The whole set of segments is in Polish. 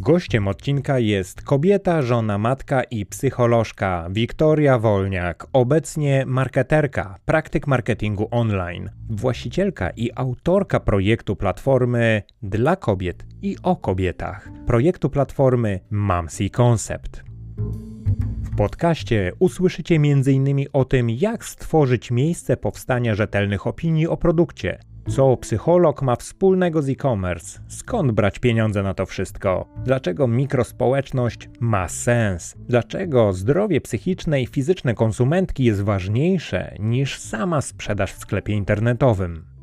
Gościem odcinka jest kobieta, żona, matka i psycholożka Wiktoria Wolniak, obecnie marketerka, praktyk marketingu online, właścicielka i autorka projektu platformy dla kobiet i o kobietach, projektu platformy Mamsi Concept. W podcaście usłyszycie m.in. o tym, jak stworzyć miejsce powstania rzetelnych opinii o produkcie, co psycholog ma wspólnego z e-commerce? Skąd brać pieniądze na to wszystko? Dlaczego mikrospołeczność ma sens? Dlaczego zdrowie psychiczne i fizyczne konsumentki jest ważniejsze niż sama sprzedaż w sklepie internetowym?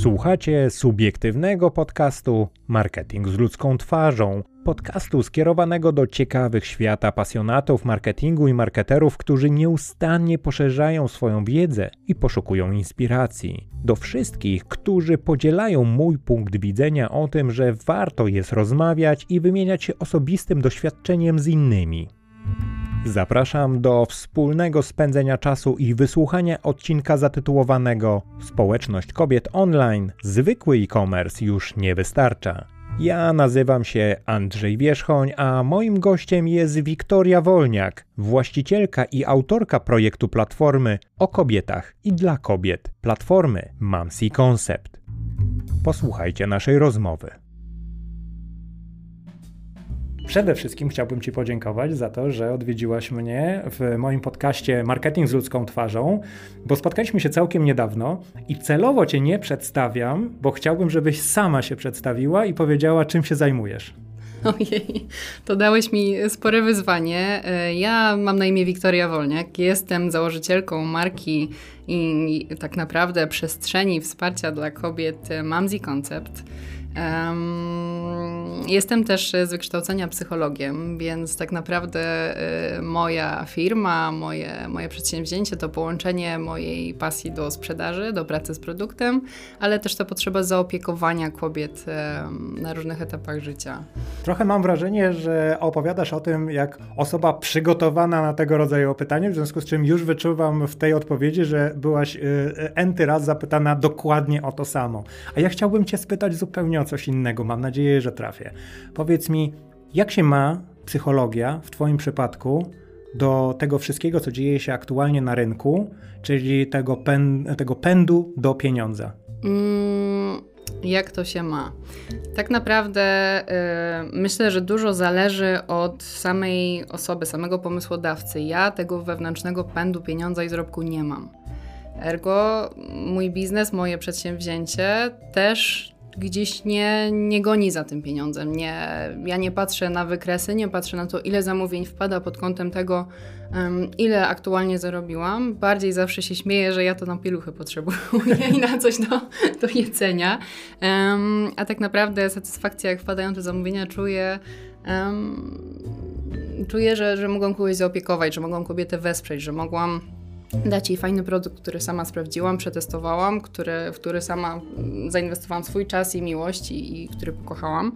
Słuchacie subiektywnego podcastu Marketing z ludzką twarzą, podcastu skierowanego do ciekawych świata pasjonatów marketingu i marketerów, którzy nieustannie poszerzają swoją wiedzę i poszukują inspiracji. Do wszystkich, którzy podzielają mój punkt widzenia o tym, że warto jest rozmawiać i wymieniać się osobistym doświadczeniem z innymi. Zapraszam do wspólnego spędzenia czasu i wysłuchania odcinka zatytułowanego Społeczność kobiet online, zwykły e-commerce już nie wystarcza. Ja nazywam się Andrzej Wierzchoń, a moim gościem jest Wiktoria Wolniak, właścicielka i autorka projektu platformy o kobietach i dla kobiet, platformy Mamsi Concept. Posłuchajcie naszej rozmowy. Przede wszystkim chciałbym Ci podziękować za to, że odwiedziłaś mnie w moim podcaście Marketing z ludzką twarzą, bo spotkaliśmy się całkiem niedawno i celowo Cię nie przedstawiam, bo chciałbym, żebyś sama się przedstawiła i powiedziała, czym się zajmujesz. Ojej, to dałeś mi spore wyzwanie. E, ja mam na imię Wiktoria Wolniak, jestem założycielką marki i tak naprawdę przestrzeni wsparcia dla kobiet Mamzi Concept. Jestem też z wykształcenia psychologiem, więc tak naprawdę y, moja firma, moje, moje przedsięwzięcie to połączenie mojej pasji do sprzedaży, do pracy z produktem, ale też ta potrzeba zaopiekowania kobiet na różnych etapach życia. Trochę mam wrażenie, że opowiadasz o tym, jak osoba przygotowana na tego rodzaju pytanie, w związku z czym już wyczuwam w tej odpowiedzi, że byłaś enty raz zapytana dokładnie o to samo. A ja chciałbym Cię spytać zupełnie o coś innego. Mam nadzieję, że trafię. Powiedz mi, jak się ma psychologia w Twoim przypadku do tego wszystkiego, co dzieje się aktualnie na rynku, czyli tego, tego pędu do pieniądza? Mm, jak to się ma? Tak naprawdę yy, myślę, że dużo zależy od samej osoby, samego pomysłodawcy. Ja tego wewnętrznego pędu pieniądza i zarobku nie mam. Ergo mój biznes, moje przedsięwzięcie też gdzieś nie, nie goni za tym pieniądzem. Nie, ja nie patrzę na wykresy, nie patrzę na to, ile zamówień wpada pod kątem tego, um, ile aktualnie zarobiłam. Bardziej zawsze się śmieję, że ja to na pieluchy potrzebuję i na coś do, do jedzenia. Um, a tak naprawdę satysfakcja, jak wpadają te zamówienia, czuję. Um, czuję, że, że mogłam kogoś zaopiekować, że mogłam kobietę wesprzeć, że mogłam dać jej fajny produkt, który sama sprawdziłam, przetestowałam, który, w który sama zainwestowałam swój czas i miłość i, i który pokochałam.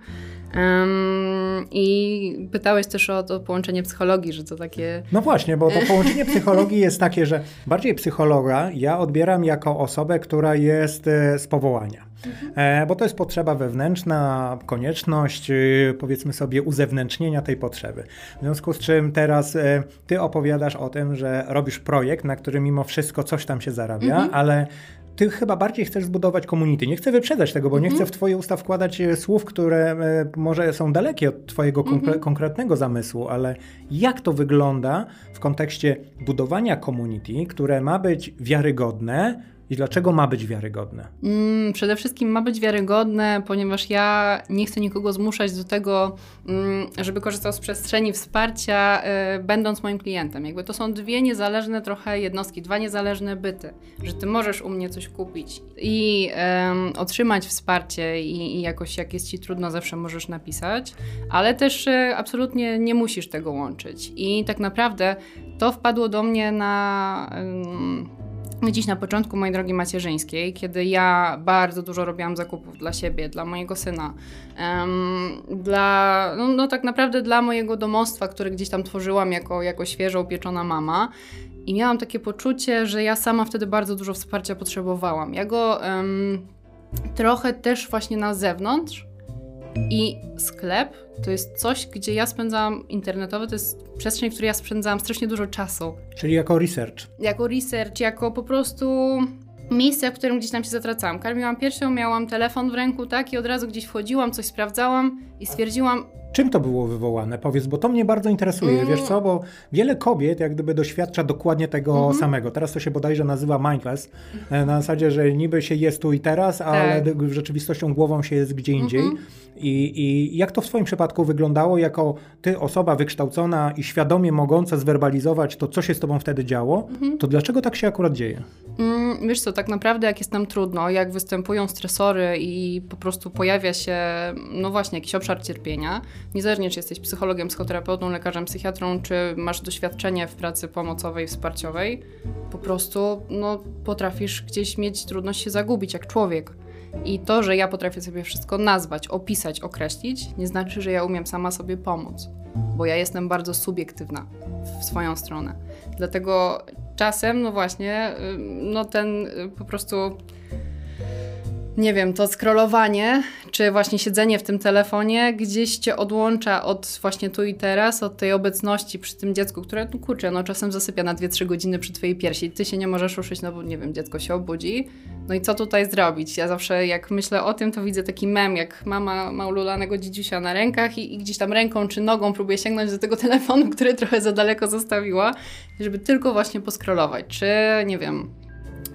Um, I pytałeś też o to połączenie psychologii, że to takie. No właśnie, bo to połączenie psychologii jest takie, że bardziej psychologa ja odbieram jako osobę, która jest e, z powołania. Mhm. Bo to jest potrzeba wewnętrzna, konieczność, e, powiedzmy sobie, uzewnętrznienia tej potrzeby. W związku z czym teraz ty opowiadasz o tym, że robisz projekt, na który mimo wszystko coś tam się zarabia, mhm. ale ty chyba bardziej chcesz zbudować community. Nie chcę wyprzedzać tego, bo mm -hmm. nie chcę w twoje usta wkładać e, słów, które e, może są dalekie od twojego mm -hmm. konkretnego zamysłu, ale jak to wygląda w kontekście budowania community, które ma być wiarygodne, i dlaczego ma być wiarygodne? Mm, przede wszystkim ma być wiarygodne, ponieważ ja nie chcę nikogo zmuszać do tego, mm, żeby korzystał z przestrzeni wsparcia, y, będąc moim klientem. Jakby to są dwie niezależne trochę jednostki, dwa niezależne byty, że ty możesz u mnie coś kupić i otrzymać wsparcie i, i, jakoś jak jest ci trudno, zawsze możesz napisać, ale też y, absolutnie nie musisz tego łączyć. I tak naprawdę to wpadło do mnie na Dziś na początku mojej drogi macierzyńskiej, kiedy ja bardzo dużo robiłam zakupów dla siebie, dla mojego syna, um, dla, no, no, tak naprawdę dla mojego domostwa, które gdzieś tam tworzyłam jako, jako świeżo upieczona mama. I miałam takie poczucie, że ja sama wtedy bardzo dużo wsparcia potrzebowałam. Ja go um, trochę też właśnie na zewnątrz I sklep to jest coś, gdzie ja spędzałam internetowy, to jest przestrzeń, w której ja spędzałam strasznie dużo czasu. Czyli jako research. Jako research, jako po prostu miejsce, w którym gdzieś tam się zatracałam. Karmiłam piersią, miałam telefon w ręku, tak, i od razu gdzieś wchodziłam, coś sprawdzałam i stwierdziłam, Czym to było wywołane? Powiedz, bo to mnie bardzo interesuje. Mm. Wiesz co, bo wiele kobiet jak gdyby doświadcza dokładnie tego mm -hmm. samego. Teraz to się bodajże nazywa mindless, e, na zasadzie, że niby się jest tu i teraz, tak. ale w rzeczywistością głową się jest gdzie indziej. Mm -hmm. I, I jak to w Twoim przypadku wyglądało, jako Ty, osoba wykształcona i świadomie mogąca zwerbalizować to, co się z Tobą wtedy działo, -hmm. to dlaczego tak się akurat dzieje? Mm, wiesz co, tak naprawdę jak jest nam trudno, jak występują stresory i po prostu pojawia się, no właśnie, jakiś obszar cierpienia, niezależnie czy jesteś psychologiem, psychoterapeutą, lekarzem, psychiatrą, czy masz doświadczenie w pracy pomocowej, wsparciowej, po prostu no, potrafisz gdzieś mieć trudność się zagubić jak człowiek. I to, że ja potrafię sobie wszystko nazwać, opisać, określić, nie znaczy, że ja umiem sama sobie pomóc, bo ja jestem bardzo subiektywna w swoją stronę. Dlatego czasem, no właśnie, no ten y, po prostu nie wiem, to scrollowanie, czy właśnie siedzenie w tym telefonie gdzieś cię odłącza od właśnie tu i teraz, od tej obecności przy tym dziecku, które, no kurczę, no czasem zasypia na 2-3 godziny przy twojej piersi. Ty się nie możesz ruszyć, no bo nie wiem, dziecko się obudzi. No i co tutaj zrobić? Ja zawsze jak myślę o tym, to widzę taki mem, jak mama ma ululanego dzidziusia na rękach i, i gdzieś tam ręką czy nogą próbuje sięgnąć do tego telefonu, który trochę za daleko zostawiła, żeby tylko właśnie poskrolować. Czy, nie wiem,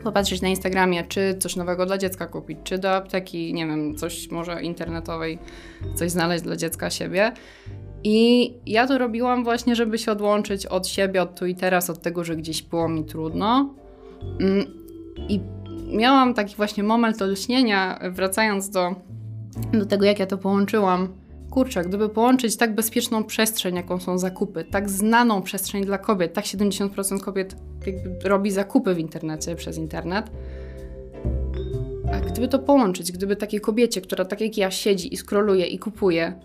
popatrzeć na Instagramie, czy coś nowego dla dziecka kupić, czy do apteki, nie wiem, coś może internetowej, coś znaleźć dla dziecka siebie. I ja to robiłam właśnie, żeby się odłączyć od siebie, od tu i teraz, od tego, że gdzieś było mi trudno. Mm, I miałam taki właśnie moment olśnienia, wracając do, do tego, jak ja to połączyłam kurczę, gdyby połączyć tak bezpieczną przestrzeń, jaką są zakupy, tak znaną przestrzeń dla kobiet, tak 70% kobiet robi zakupy w internecie przez internet, a gdyby to połączyć, gdyby takiej kobiecie, która tak jak ja siedzi i skroluje i kupuje,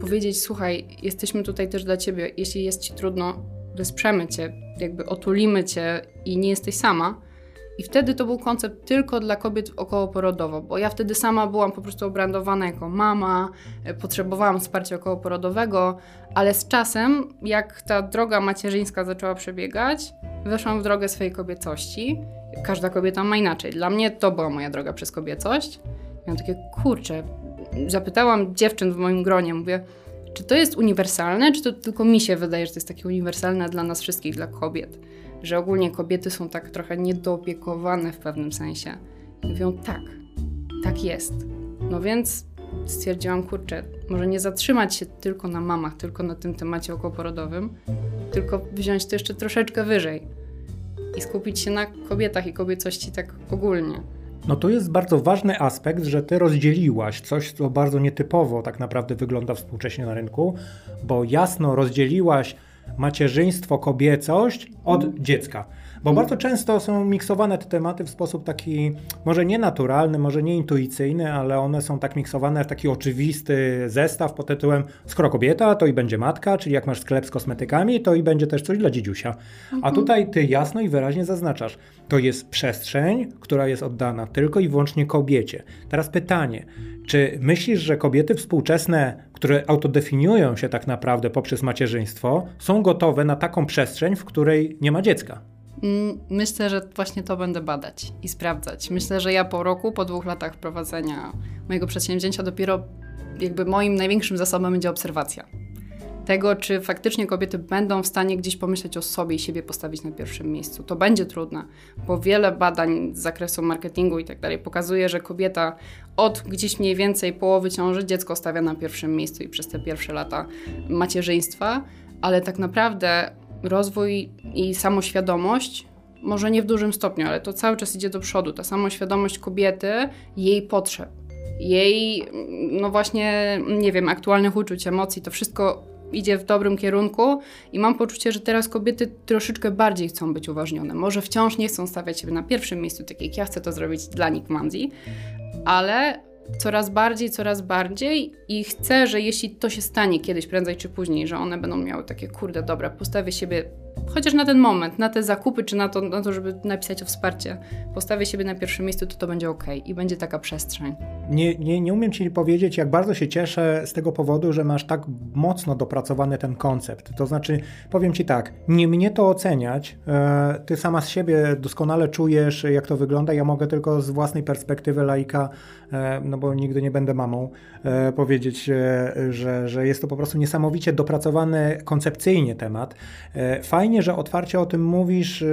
powiedzieć: Słuchaj, jesteśmy tutaj też dla ciebie, jeśli jest ci trudno, wesprzemy cię, jakby otulimy cię i nie jesteś sama i wtedy to był koncept tylko dla kobiet okołoporodowo, bo ja wtedy sama byłam po prostu obrandowana jako mama, e, potrzebowałam wsparcia okołoporodowego, ale z czasem, jak ta droga macierzyńska zaczęła przebiegać, weszłam w drogę swojej kobiecości. Każda kobieta ma inaczej. Dla mnie to była moja droga przez kobiecość. Miałam takie, kurczę, zapytałam dziewczyn w moim gronie, mówię, czy to jest uniwersalne, czy to tylko mi się wydaje, że to jest takie uniwersalne dla nas wszystkich, dla kobiet? Że ogólnie kobiety są tak trochę niedoopiekowane w pewnym sensie. Mówią, tak, tak jest. No więc stwierdziłam, kurczę, może nie zatrzymać się tylko na mamach, tylko na tym temacie okołoporodowym, tylko wziąć to jeszcze troszeczkę wyżej i skupić się na kobietach i kobiecości tak ogólnie. No to jest bardzo ważny aspekt, że ty rozdzieliłaś coś, co bardzo nietypowo tak naprawdę wygląda współcześnie na rynku, bo jasno rozdzieliłaś macierzyństwo, kobiecość od dziecka. Bo bardzo często są miksowane te tematy w sposób taki, może nie naturalny, może nie intuicyjny, ale one są tak miksowane w taki oczywisty zestaw pod tytułem skoro kobieta, to i będzie matka, czyli jak masz sklep z kosmetykami, to i będzie też coś dla dziedziusia. A mhm. tutaj ty jasno i wyraźnie zaznaczasz, to jest przestrzeń, która jest oddana tylko i wyłącznie kobiecie. Teraz pytanie, czy myślisz, że kobiety współczesne, które autodefiniują się tak naprawdę poprzez macierzyństwo, są gotowe na taką przestrzeń, w której nie ma dziecka? Mm, myślę, że właśnie to będę badać i sprawdzać. Myślę, że ja po roku, po dwóch latach prowadzenia mojego przedsięwzięcia, dopiero jakby moim największym zasobem będzie obserwacja tego, czy faktycznie kobiety będą w stanie gdzieś pomyśleć o sobie i siebie postawić na pierwszym miejscu. To będzie trudne, bo wiele badań z zakresu marketingu i tak dalej pokazuje, że kobieta od gdzieś mniej więcej połowy ciąży dziecko stawia na pierwszym miejscu i przez te pierwsze lata macierzyństwa, ale tak naprawdę rozwój i samoświadomość może nie w dużym stopniu, ale to cały czas idzie do przodu. Ta samoświadomość kobiety, jej potrzeb, jej, no właśnie, nie wiem, aktualnych uczuć, emocji, to wszystko idzie w dobrym kierunku i mam poczucie, że teraz kobiety troszeczkę bardziej chcą być uważnione. Może wciąż nie chcą stawiać się na pierwszym miejscu, tak jak ja chcę to zrobić dla Nick Manzi, ale coraz bardziej, coraz bardziej i chcę, że jeśli to się stanie kiedyś, prędzej czy później, że one będą miały takie, kurde, dobra, postawię siebie chociaż na ten moment, na te zakupy, czy na to, na to żeby napisać o wsparcie, postawię siebie na pierwszym miejscu, to to będzie ok i będzie taka przestrzeń. Nie, nie, nie umiem Ci powiedzieć, jak bardzo się cieszę z tego powodu, że masz tak mocno dopracowany ten koncept. To znaczy, powiem Ci tak, nie mnie to oceniać, e, Ty sama z siebie doskonale czujesz, jak to wygląda, ja mogę tylko z własnej perspektywy laika, e, no bo nigdy nie będę mamą, e, powiedzieć, że, że jest to po prostu niesamowicie dopracowany koncepcyjnie temat. Fajnie, że otwarcie o tym mówisz y,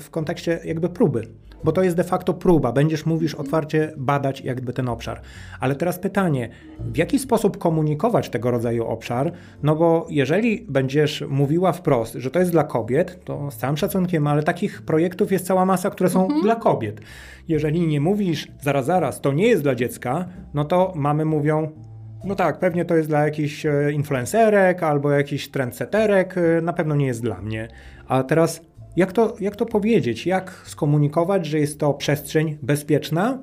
w kontekście jakby próby, bo to jest de facto próba. Będziesz, mówisz otwarcie, badać jakby ten obszar. Ale teraz pytanie, w jaki sposób komunikować tego rodzaju obszar? No bo jeżeli będziesz mówiła wprost, że to jest dla kobiet, to z całym szacunkiem, ale takich projektów jest cała masa, które są mhm. dla kobiet. Jeżeli nie mówisz zaraz, zaraz, to nie jest dla dziecka, no to mamy mówią, no tak, pewnie to jest dla jakichś e, influencerek albo jakichś trendseterek, e, na pewno nie jest dla mnie. A teraz, jak to, jak to powiedzieć? Jak skomunikować, że jest to przestrzeń bezpieczna,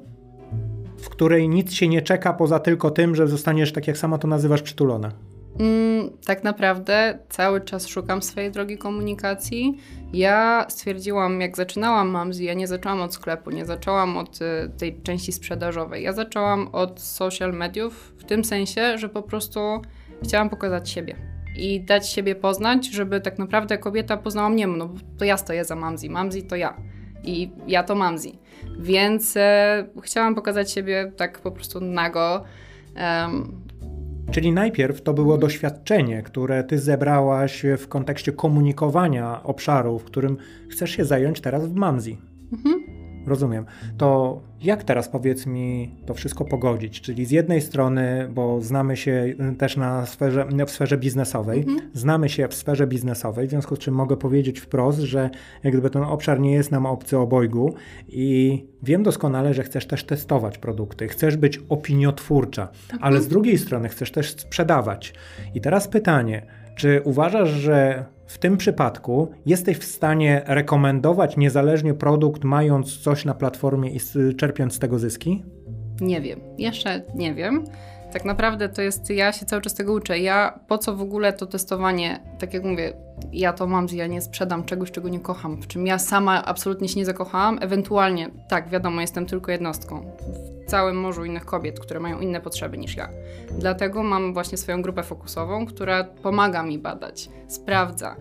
w której nic się nie czeka poza tylko tym, że zostaniesz, tak jak sama to nazywasz, przytulona? Mm, tak naprawdę cały czas szukam swojej drogi komunikacji. Ja stwierdziłam, jak zaczynałam Mamzi, ja nie zaczęłam od sklepu, nie zaczęłam od y, tej części sprzedażowej. Ja zaczęłam od social mediów w tym sensie, że po prostu chciałam pokazać siebie i dać siebie poznać, żeby tak naprawdę kobieta poznała mnie, no to ja stoję za Mamzi, Mamzi to ja i ja to Mamzi. Więc e, chciałam pokazać siebie tak po prostu nago. Czyli najpierw to było doświadczenie, które ty zebrałaś w kontekście komunikowania obszaru, w którym chcesz się zająć teraz w Mamzi. Mhm. Rozumiem. To jak teraz powiedz mi to wszystko pogodzić? Czyli z jednej strony, bo znamy się y, też na sferze, w sferze biznesowej, mhm. znamy się w sferze biznesowej, w związku z czym mogę powiedzieć wprost, że jak gdyby ten obszar nie jest nam obcy obojgu i wiem doskonale, że chcesz też testować produkty, chcesz być opiniotwórcza, mhm. ale z drugiej strony chcesz też sprzedawać. I teraz pytanie, czy uważasz, że w tym przypadku jesteś w stanie rekomendować niezależnie produkt, mając coś na platformie i czerpiąc z tego zyski? Nie wiem, jeszcze nie wiem. Tak naprawdę to jest, ja się cały czas tego uczę. Ja po co w ogóle to testowanie, tak jak mówię, ja to mam, że ja nie sprzedam czegoś, czego nie kocham, w czym ja sama absolutnie się nie zakochałam. Ewentualnie, tak, wiadomo, jestem tylko jednostką w całym morzu innych kobiet, które mają inne potrzeby niż ja. Dlatego mam właśnie swoją grupę fokusową, która pomaga mi badać, sprawdza,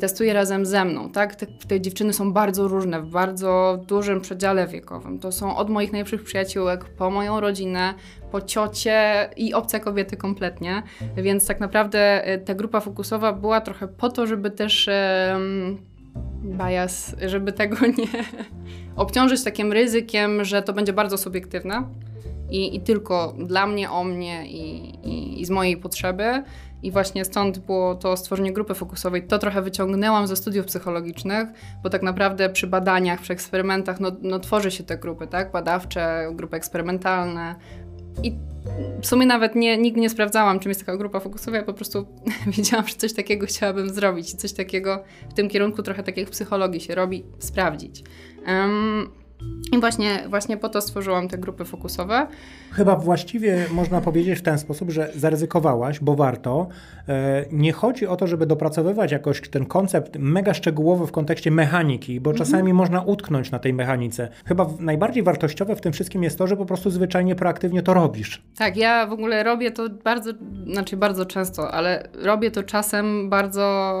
testuje razem ze mną, tak? Te, te, dziewczyny są bardzo różne, w bardzo dużym przedziale wiekowym. To są od moich najlepszych przyjaciółek, po moją rodzinę, po ciocie i obce kobiety kompletnie, więc tak naprawdę e, ta grupa fokusowa była trochę po to, żeby też um, bias, żeby tego nie obciążyć takim ryzykiem, że to będzie bardzo subiektywne i, i tylko dla mnie, o mnie i, i, i z mojej potrzeby. I właśnie stąd było to stworzenie grupy fokusowej. To trochę wyciągnęłam ze studiów psychologicznych, bo tak naprawdę przy badaniach, przy eksperymentach, no, no tworzy się te grupy, tak? Badawcze, grupy eksperymentalne. I w sumie nawet nie, nigdy nie sprawdzałam, czym jest taka grupa fokusowa. Ja po prostu wiedziałam, że coś takiego chciałabym zrobić i coś takiego w tym kierunku, trochę tak jak w psychologii się robi, sprawdzić. Um, i właśnie, właśnie po to stworzyłam te grupy fokusowe. Chyba właściwie można powiedzieć w ten sposób, że zaryzykowałaś, bo warto. E, nie chodzi o to, żeby dopracowywać jakoś ten koncept mega szczegółowy w kontekście mechaniki, bo mhm. czasami można utknąć na tej mechanice. Chyba najbardziej wartościowe w tym wszystkim jest to, że po prostu zwyczajnie proaktywnie to robisz. Tak, ja w ogóle robię to bardzo, znaczy bardzo często, ale robię to czasem bardzo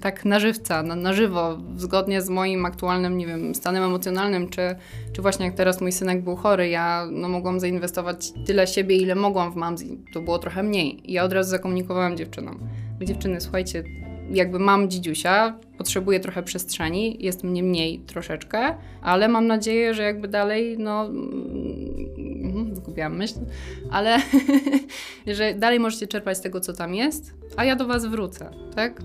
tak na żywca, na, na żywo, zgodnie z moim aktualnym, nie wiem, stanem emocjonalnym, czy czy właśnie jak teraz mój synek był chory, ja no, mogłam zainwestować tyle siebie, ile mogłam w Mamzi. To było trochę mniej. I ja od razu zakomunikowałam dziewczynom. Dziewczyny, słuchajcie, jakby mam dzidziusia, potrzebuję trochę przestrzeni, jest mnie mniej troszeczkę, ale mam nadzieję, że jakby dalej, no, mm, zgubiłam myśl, ale że dalej możecie czerpać z tego, co tam jest, a ja do Was wrócę, tak?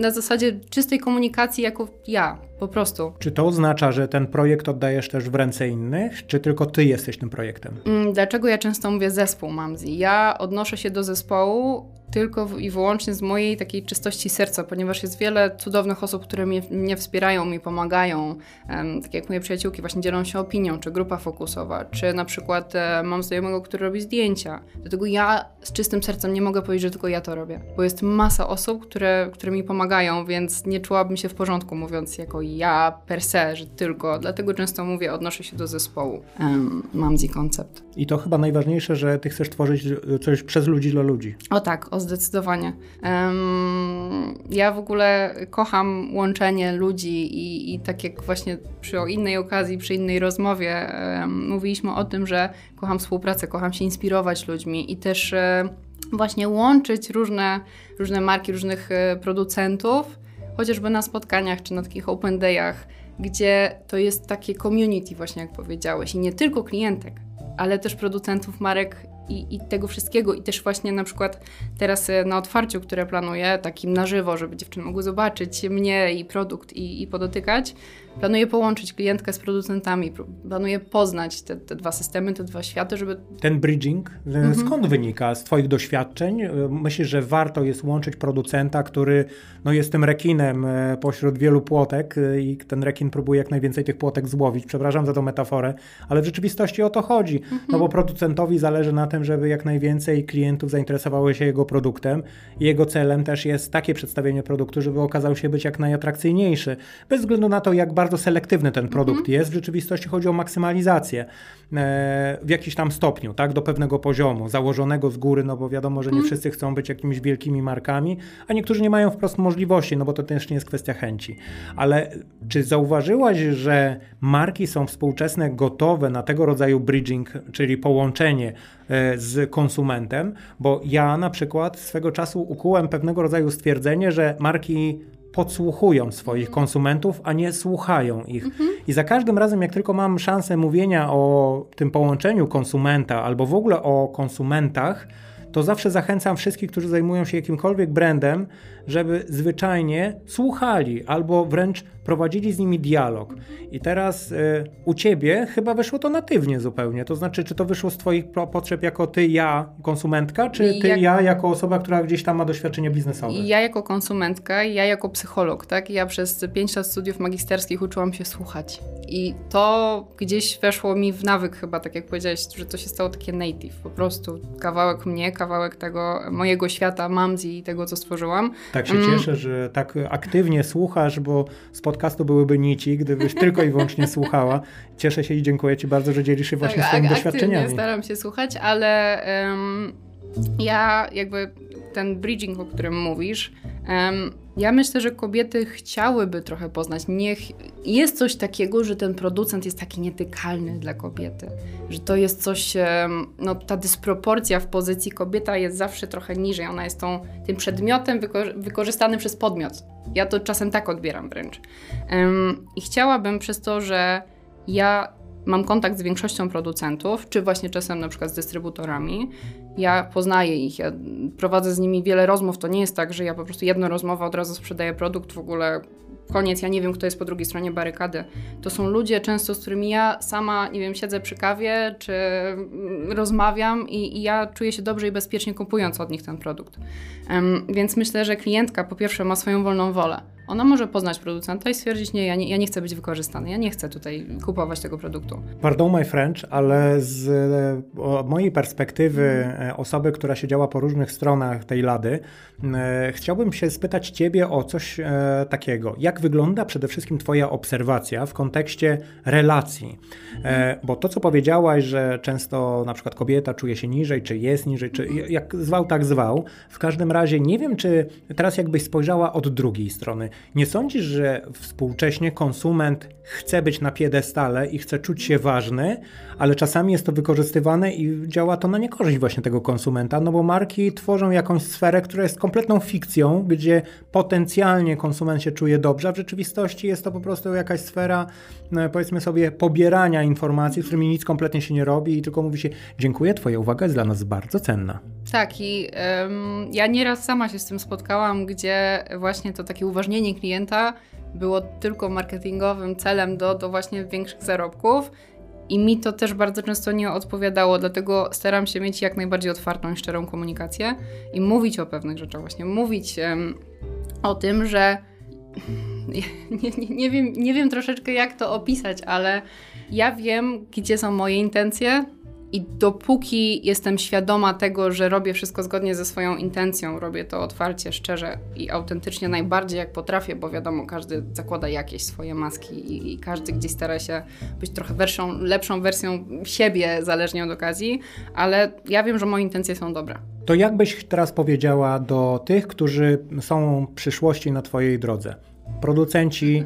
Na zasadzie czystej komunikacji jako ja, po prostu. Czy to oznacza, że ten projekt oddajesz też w ręce innych, czy tylko Ty jesteś tym projektem? Mm, dlaczego ja często mówię zespół Mamzi? Ja odnoszę się do zespołu tylko i wyłącznie z mojej takiej czystości serca, ponieważ jest wiele cudownych osób, które mnie, mnie wspierają, mi pomagają. Um, tak jak moje przyjaciółki właśnie dzielą się opinią, czy grupa fokusowa, czy na przykład e, mam znajomego, który robi zdjęcia. Dlatego ja z czystym sercem nie mogę powiedzieć, że tylko ja to robię, bo jest masa osób, które, które mi pomagają, więc nie czułabym się w porządku mówiąc jako ja per se, że tylko. Dlatego często mówię, odnoszę się do zespołu. Um, mam z koncept. I to chyba najważniejsze, że ty chcesz tworzyć coś przez ludzi dla ludzi. O tak, o zdecydowanie. Um, ja w ogóle kocham łączenie ludzi i, i tak jak właśnie przy innej okazji, przy innej rozmowie um, mówiliśmy o tym, że kocham współpracę, kocham się inspirować ludźmi i też um, właśnie łączyć różne, różne marki, różnych e, producentów, chociażby na spotkaniach czy na takich open dayach, gdzie to jest takie community właśnie, jak powiedziałeś, i nie tylko klientek, ale też producentów marek i, i, tego wszystkiego. I też właśnie na przykład teraz e, na otwarciu, które planuję, takim na żywo, żeby dziewczyny mogły zobaczyć mnie i produkt i, i podotykać, Planuję połączyć klientkę z producentami, planuję poznać te, te dwa systemy, te dwa światy, żeby... Ten bridging e, mhm. skąd wynika? Z Twoich doświadczeń? E, myślisz, że warto jest łączyć producenta, który no, jest tym rekinem pośród wielu płotek i ten rekin próbuje jak najwięcej tych płotek złowić. Przepraszam za tą metaforę, ale w rzeczywistości o to chodzi. Mhm. No bo producentowi zależy na tym, żeby jak najwięcej klientów zainteresowało się jego produktem i jego celem też jest takie przedstawienie produktu, żeby okazał się być jak najatrakcyjniejszy. Bez względu na to, jak bardzo selektywny ten produkt mhm. jest. W rzeczywistości chodzi o maksymalizację e, w jakiś tam stopniu, tak, do pewnego poziomu, założonego z góry, no bo wiadomo, że nie mhm. wszyscy chcą być jakimiś wielkimi markami, a niektórzy nie mają wprost możliwości, no bo to też nie jest kwestia chęci. Ale czy zauważyłaś, że marki są współczesne gotowe na tego rodzaju bridging, czyli połączenie z konsumentem? Bo ja na przykład swego czasu ukułem pewnego rodzaju stwierdzenie, że marki podsłuchują swoich konsumentów, a nie słuchają ich. Mhm. I za każdym razem, jak tylko mam szansę mówienia o tym połączeniu konsumenta albo w ogóle o konsumentach, to zawsze zachęcam wszystkich, którzy zajmują się jakimkolwiek brandem, żeby zwyczajnie słuchali albo wręcz prowadzili z nimi dialog. I teraz y, u ciebie chyba wyszło to natywnie zupełnie. To znaczy, czy to wyszło z twoich potrzeb jako ty, ja, konsumentka, czy ty, jak... ja, jako osoba, która gdzieś tam ma doświadczenie biznesowe? Ja jako konsumentka, ja jako psycholog, tak? Ja przez 5 lat studiów magisterskich uczyłam się słuchać. I to gdzieś weszło mi w nawyk chyba, tak jak powiedziałeś, że to się stało takie native. Po prostu kawałek mnie, kawałek tego mojego świata, mamzi i tego, co stworzyłam. Tak się mm. cieszę, że tak aktywnie słuchasz, bo z podcastu byłyby nici, gdybyś tylko i wyłącznie słuchała. Cieszę się i dziękuję Ci bardzo, że dzielisz się tak, właśnie tak, swoimi doświadczeniami. staram się słuchać, ale um, ja jakby ten bridging, o którym mówisz, um, ja myślę, że kobiety chciałyby trochę poznać. Niech jest coś takiego, że ten producent jest taki nietykalny dla kobiety. Że to jest coś, no ta dysproporcja w pozycji kobieta jest zawsze trochę niżej. Ona jest tą, tym przedmiotem wykorzystanym przez podmiot. Ja to czasem tak odbieram wręcz. Um, I chciałabym przez to, że ja mam kontakt z większością producentów, czy właśnie czasem na przykład z dystrybutorami. Ja poznaję ich, ja prowadzę z nimi wiele rozmów. To nie jest tak, że ja po prostu jedną rozmowę od razu sprzedaję produkt, w ogóle koniec, ja nie wiem, kto jest po drugiej stronie barykady. To są ludzie często, z którymi ja sama, nie wiem, siedzę przy kawie, czy rozmawiam i, i ja czuję się dobrze i bezpiecznie kupując od nich ten produkt. Um, więc myślę, że klientka po pierwsze ma swoją wolną wolę ona może poznać producenta i stwierdzić, nie ja, nie, ja nie chcę być wykorzystany, ja nie chcę tutaj kupować tego produktu. Pardon my French, ale z e, mojej perspektywy e, osoby, która siedziała po różnych stronach tej lady, e, chciałbym się spytać Ciebie o coś takiego. Jak wygląda przede wszystkim Twoja obserwacja w kontekście relacji? Bo to, co powiedziałaś, że często na przykład kobieta czuje się niżej, czy jest niżej, czy jak zwał, tak zwał. W każdym razie nie wiem, czy teraz jakbyś spojrzała od drugiej strony. Nie sądzisz, że współcześnie konsument chce być na piedestale i chce czuć się ważny, ale czasami jest to wykorzystywane i działa to na niekorzyść właśnie tego konsumenta, no bo marki tworzą jakąś sferę, która jest kompletną fikcją, gdzie potencjalnie konsument się czuje dobrze, a w rzeczywistości jest to po prostu jakaś sfera, no, powiedzmy sobie, pobierania informacji, z którymi nic kompletnie się nie robi i tylko mówi się, dziękuję, twoja uwaga jest dla nas bardzo cenna. Tak i um, ja nieraz sama się z tym spotkałam, gdzie właśnie to takie uważnienie klienta było tylko marketingowym celem do, do właśnie większych zarobków I mi to też bardzo często nie odpowiadało, dlatego staram się mieć jak najbardziej otwartą i szczerą komunikację i mówić o pewnych rzeczach, właśnie. Mówić um, o tym, że nie, nie, nie, wiem, nie wiem troszeczkę jak to opisać, ale ja wiem, gdzie są moje intencje, i dopóki jestem świadoma tego, że robię wszystko zgodnie ze swoją intencją, robię to otwarcie, szczerze i autentycznie najbardziej jak potrafię, bo wiadomo, każdy zakłada jakieś swoje maski i, i każdy gdzieś stara się być trochę lepszą wersją siebie, zależnie od okazji, ale ja wiem, że moje intencje są dobre. To jak byś teraz powiedziała do tych, którzy są w przyszłości na Twojej drodze? Producenci,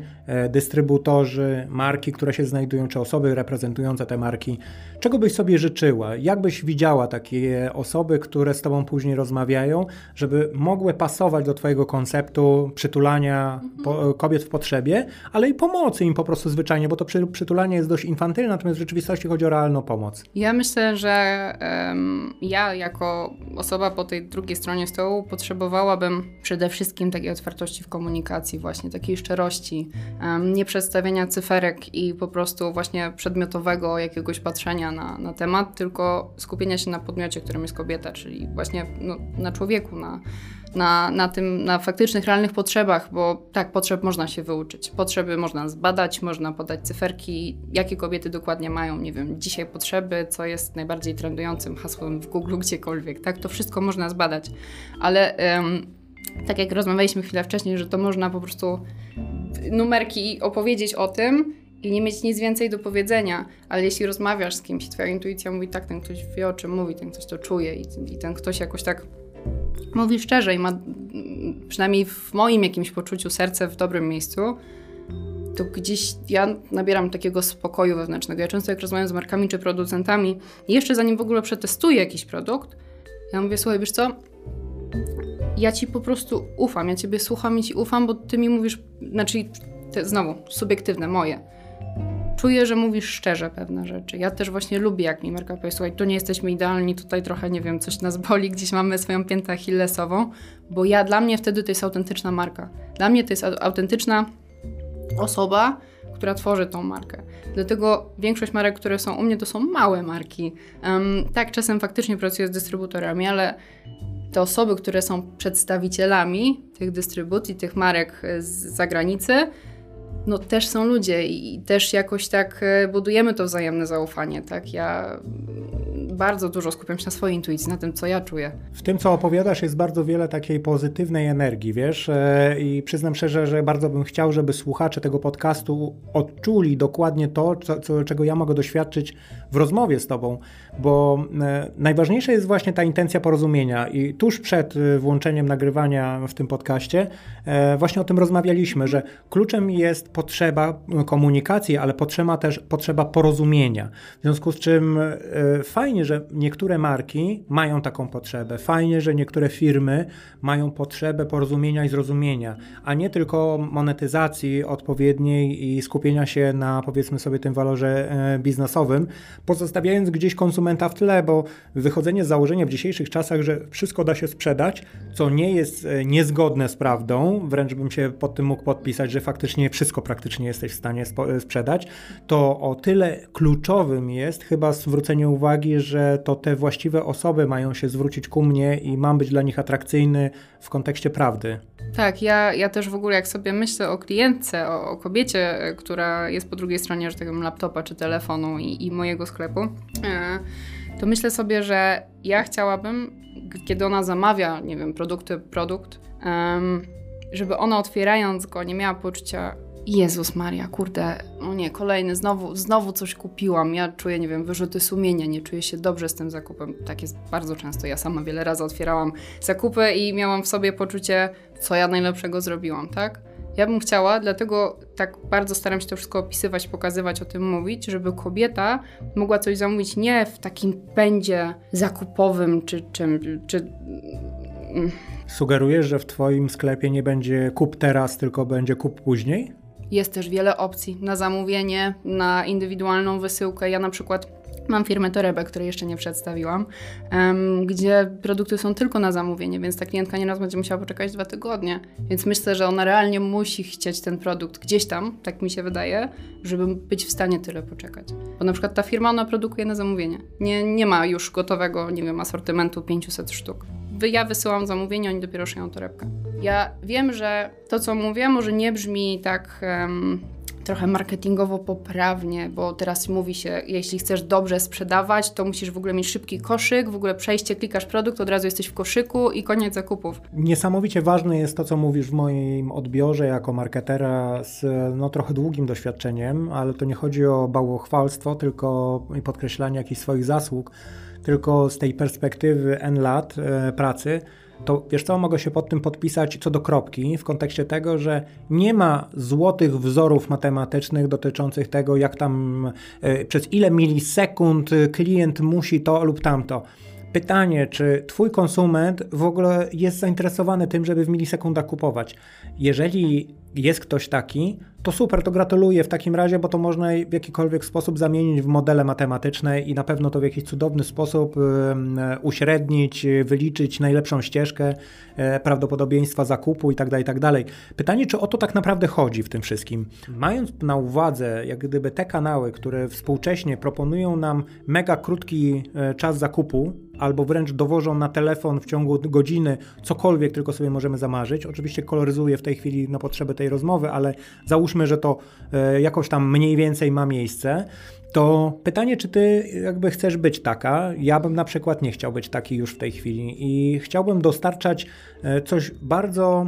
dystrybutorzy, marki, które się znajdują, czy osoby reprezentujące te marki. Czego byś sobie życzyła? Jak byś widziała takie osoby, które z Tobą później rozmawiają, żeby mogły pasować do Twojego konceptu przytulania po, kobiet w potrzebie, ale i pomocy im po prostu zwyczajnie, bo to przy, przytulanie jest dość infantylne, natomiast w rzeczywistości chodzi o realną pomoc. Ja myślę, że um, ja jako osoba po tej drugiej stronie stołu potrzebowałabym przede wszystkim takiej otwartości w komunikacji, właśnie takiej szczerości, um, nie przedstawienia cyferek i po prostu właśnie przedmiotowego jakiegoś patrzenia na, na temat, tylko skupienia się na podmiocie, którym jest kobieta, czyli właśnie no, na człowieku, na, na, na tym, na faktycznych, realnych potrzebach, bo tak, potrzeb można się wyuczyć. Potrzeby można zbadać, można podać cyferki, jakie kobiety dokładnie mają, nie wiem, dzisiaj potrzeby, co jest najbardziej trendującym hasłem w Google gdziekolwiek, tak, to wszystko można zbadać, ale um, tak jak rozmawialiśmy chwilę wcześniej, że to można po prostu numerki opowiedzieć o tym, i nie mieć nic więcej do powiedzenia, ale jeśli rozmawiasz z kimś, twoja intuicja mówi tak, ten ktoś wie o czym mówi, ten ktoś to czuje i, i ten ktoś jakoś tak mówi szczerze i ma przynajmniej w moim jakimś poczuciu serce w dobrym miejscu, to gdzieś ja nabieram takiego spokoju wewnętrznego. Ja często jak rozmawiam z markami czy producentami, jeszcze zanim w ogóle przetestuję jakiś produkt, ja mówię, słuchaj, wiesz co, ja ci po prostu ufam, ja ciebie słucham i ci ufam, bo ty mi mówisz, znaczy te, znowu, subiektywne, moje czuję, że mówisz szczerze pewne rzeczy. Ja też właśnie lubię, jak mi Marka powie, słuchaj, tu nie jesteśmy idealni, tutaj trochę, nie wiem, coś nas boli, gdzieś mamy swoją piętę achillesową, bo ja, dla mnie wtedy to jest autentyczna marka. Dla mnie to jest autentyczna osoba, która tworzy tą markę. Dlatego większość marek, które są u mnie, to są małe marki. Um, tak, czasem faktycznie pracuję z dystrybutorami, ale te osoby, które są przedstawicielami tych dystrybucji, tych marek z zagranicy, no też są ludzie i też jakoś tak e, budujemy to wzajemne zaufanie, tak? Ja bardzo dużo skupiam się na swojej intuicji, na tym, co ja czuję. W tym, co opowiadasz, jest bardzo wiele takiej pozytywnej energii, wiesz? E, I przyznam szczerze, że bardzo bym chciał, żeby słuchacze tego podcastu odczuli dokładnie to, co, co, czego ja mogę doświadczyć w rozmowie z Tobą, bo e, najważniejsza jest właśnie ta intencja porozumienia. I tuż przed włączeniem nagrywania w tym podcaście właśnie o tym rozmawialiśmy, że kluczem jest potrzeba komunikacji, ale potrzeba też potrzeba porozumienia. W związku z czym e, fajnie, że niektóre marki mają taką potrzebę, fajnie, że niektóre firmy mają potrzebę porozumienia i zrozumienia, a nie tylko monetyzacji odpowiedniej i skupienia się na powiedzmy sobie tym walorze e, biznesowym, pozostawiając gdzieś konsumenta w tle, bo wychodzenie z założenia w dzisiejszych czasach, że wszystko da się sprzedać, co nie jest e, niezgodne z prawdą, wręcz bym się pod tym mógł podpisać, że faktycznie wszystko praktycznie jesteś w stanie sprzedać, to o tyle kluczowym jest chyba zwrócenie uwagi, że to te właściwe osoby mają się zwrócić ku mnie i mam być dla nich atrakcyjny w kontekście prawdy. Tak, ja, ja też w ogóle jak sobie myślę o klientce, o, o kobiecie, która jest po drugiej stronie, że tak powiem, laptopa czy telefonu i, i mojego sklepu, e, to myślę sobie, że ja chciałabym, kiedy ona zamawia, nie wiem, produkty, produkt, żeby ona otwierając go nie miała poczucia, Jezus Maria, kurde, no nie, kolejny, znowu, znowu coś kupiłam. Ja czuję, nie wiem, wyrzuty sumienia, nie czuję się dobrze z tym zakupem. Tak jest bardzo często. Ja sama wiele razy otwierałam zakupy i miałam w sobie poczucie, co ja najlepszego zrobiłam, tak? Ja bym chciała, dlatego tak bardzo staram się to wszystko opisywać, pokazywać, o tym mówić, żeby kobieta mogła coś zamówić nie w takim pędzie zakupowym czy czym, czy... Sugerujesz, że w Twoim sklepie nie będzie kup teraz, tylko będzie kup później? Jest też wiele opcji na zamówienie, na indywidualną wysyłkę. Ja na przykład Mam firmę Torebę, której jeszcze nie przedstawiłam, gdzie produkty są tylko na zamówienie, więc ta klientka nieraz będzie musiała poczekać dwa tygodnie. Więc myślę, że ona realnie musi chcieć ten produkt gdzieś tam, tak mi się wydaje, żeby być w stanie tyle poczekać. Bo na przykład ta firma, ona produkuje na zamówienie. Nie, nie ma już gotowego, nie wiem, asortymentu 500 sztuk. Ja wysyłam zamówienie, oni dopiero szyją torebkę. Ja wiem, że to, co mówię, może nie brzmi tak... Um, trochę marketingowo poprawnie, bo teraz mówi się, jeśli chcesz dobrze sprzedawać, to musisz w ogóle mieć szybki koszyk, w ogóle przejście, klikasz produkt, od razu jesteś w koszyku i koniec zakupów. Niesamowicie ważne jest to, co mówisz w moim odbiorze jako marketera z no, trochę długim doświadczeniem, ale to nie chodzi o bałwochwalstwo, tylko podkreślanie jakichś swoich zasług, tylko z tej perspektywy N lat e, pracy to wiesz co, mogę się pod tym podpisać co do kropki, w kontekście tego, że nie ma złotych wzorów matematycznych dotyczących tego, jak tam y, przez ile milisekund klient musi to lub tamto. Pytanie, czy Twój konsument w ogóle jest zainteresowany tym, żeby w milisekundach kupować? Jeżeli jest ktoś taki, to super, to gratuluję w takim razie, bo to można w jakikolwiek sposób zamienić w modele matematyczne i na pewno to w jakiś cudowny sposób uśrednić, wyliczyć najlepszą ścieżkę e, prawdopodobieństwa zakupu i tak dalej, i tak. Pytanie, czy o to tak naprawdę chodzi w tym wszystkim? Mając na uwadze, jak gdyby te kanały, które współcześnie proponują nam mega krótki e, czas zakupu, albo wręcz dowożą na telefon w ciągu godziny cokolwiek tylko sobie możemy zamarzyć. Oczywiście koloryzuję w tej chwili na potrzeby tej rozmowy, ale załóżmy, że to e, jakoś tam mniej więcej ma miejsce. To pytanie, czy ty jakby chcesz być taka? Ja bym na przykład nie chciał być taki już w tej chwili i chciałbym dostarczać e, coś bardzo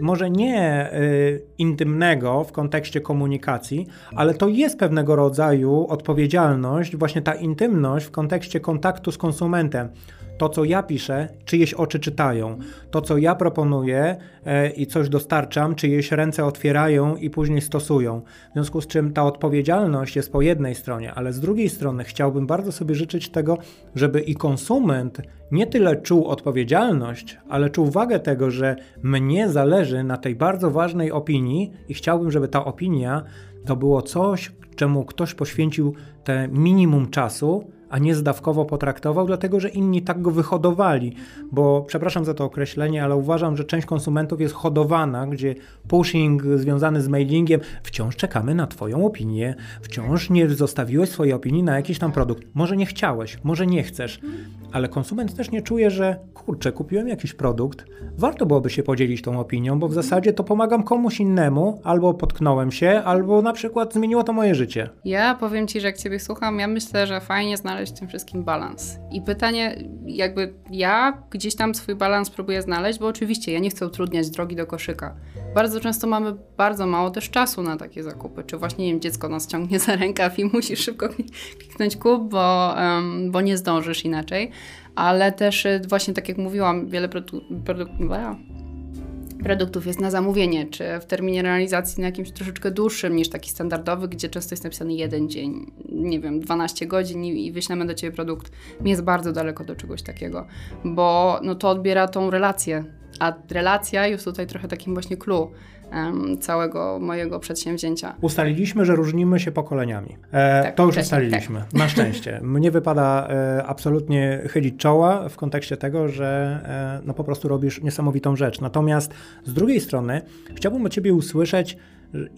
może nie y, intymnego w kontekście komunikacji, ale to jest pewnego rodzaju odpowiedzialność, właśnie ta intymność w kontekście kontaktu z konsumentem. To, co ja piszę, czyjeś oczy czytają. To, co ja proponuję e, i coś dostarczam, czyjeś ręce otwierają i później stosują. W związku z czym ta odpowiedzialność jest po jednej stronie, ale z drugiej strony chciałbym bardzo sobie życzyć tego, żeby i konsument nie tyle czuł odpowiedzialność, ale czuł wagę tego, że mnie zależy na tej bardzo ważnej opinii i chciałbym, żeby ta opinia to było coś, czemu ktoś poświęcił te minimum czasu, a nie zdawkowo potraktował, dlatego że inni tak go wyhodowali. Bo przepraszam za to określenie, ale uważam, że część konsumentów jest hodowana, gdzie pushing związany z mailingiem, wciąż czekamy na Twoją opinię, wciąż nie zostawiłeś swojej opinii na jakiś tam produkt. Może nie chciałeś, może nie chcesz, ale konsument też nie czuje, że kurczę, kupiłem jakiś produkt, warto byłoby się podzielić tą opinią, bo w zasadzie to pomagam komuś innemu, albo potknąłem się, albo na przykład zmieniło to moje życie. Ja powiem Ci, że jak Ciebie słucham, ja myślę, że fajnie znaleźć w tym wszystkim balans. I pytanie, jakby ja gdzieś tam swój balans próbuję znaleźć, bo oczywiście ja nie chcę utrudniać drogi do koszyka. Bardzo często mamy bardzo mało też czasu na takie zakupy, czy właśnie nie wiem, dziecko nas ciągnie za rękaw i musisz szybko kliknąć kup, bo, um, bo nie zdążysz inaczej ale też y, właśnie tak jak mówiłam, wiele produ produktów jest na zamówienie, czy w terminie realizacji na jakimś troszeczkę dłuższym niż taki standardowy, gdzie często jest napisany jeden dzień, nie wiem, 12 godzin i wyślemy do Ciebie produkt. Jest bardzo daleko do czegoś takiego, bo no to odbiera tą relację, a relacja jest tutaj trochę takim właśnie clue całego mojego przedsięwzięcia. Ustaliliśmy, że różnimy się pokoleniami. E, tak, to już ustaliliśmy, tak. na szczęście. Mnie wypada e, absolutnie chylić czoła w kontekście tego, że e, no po prostu robisz niesamowitą rzecz. Natomiast z drugiej strony chciałbym od Ciebie usłyszeć,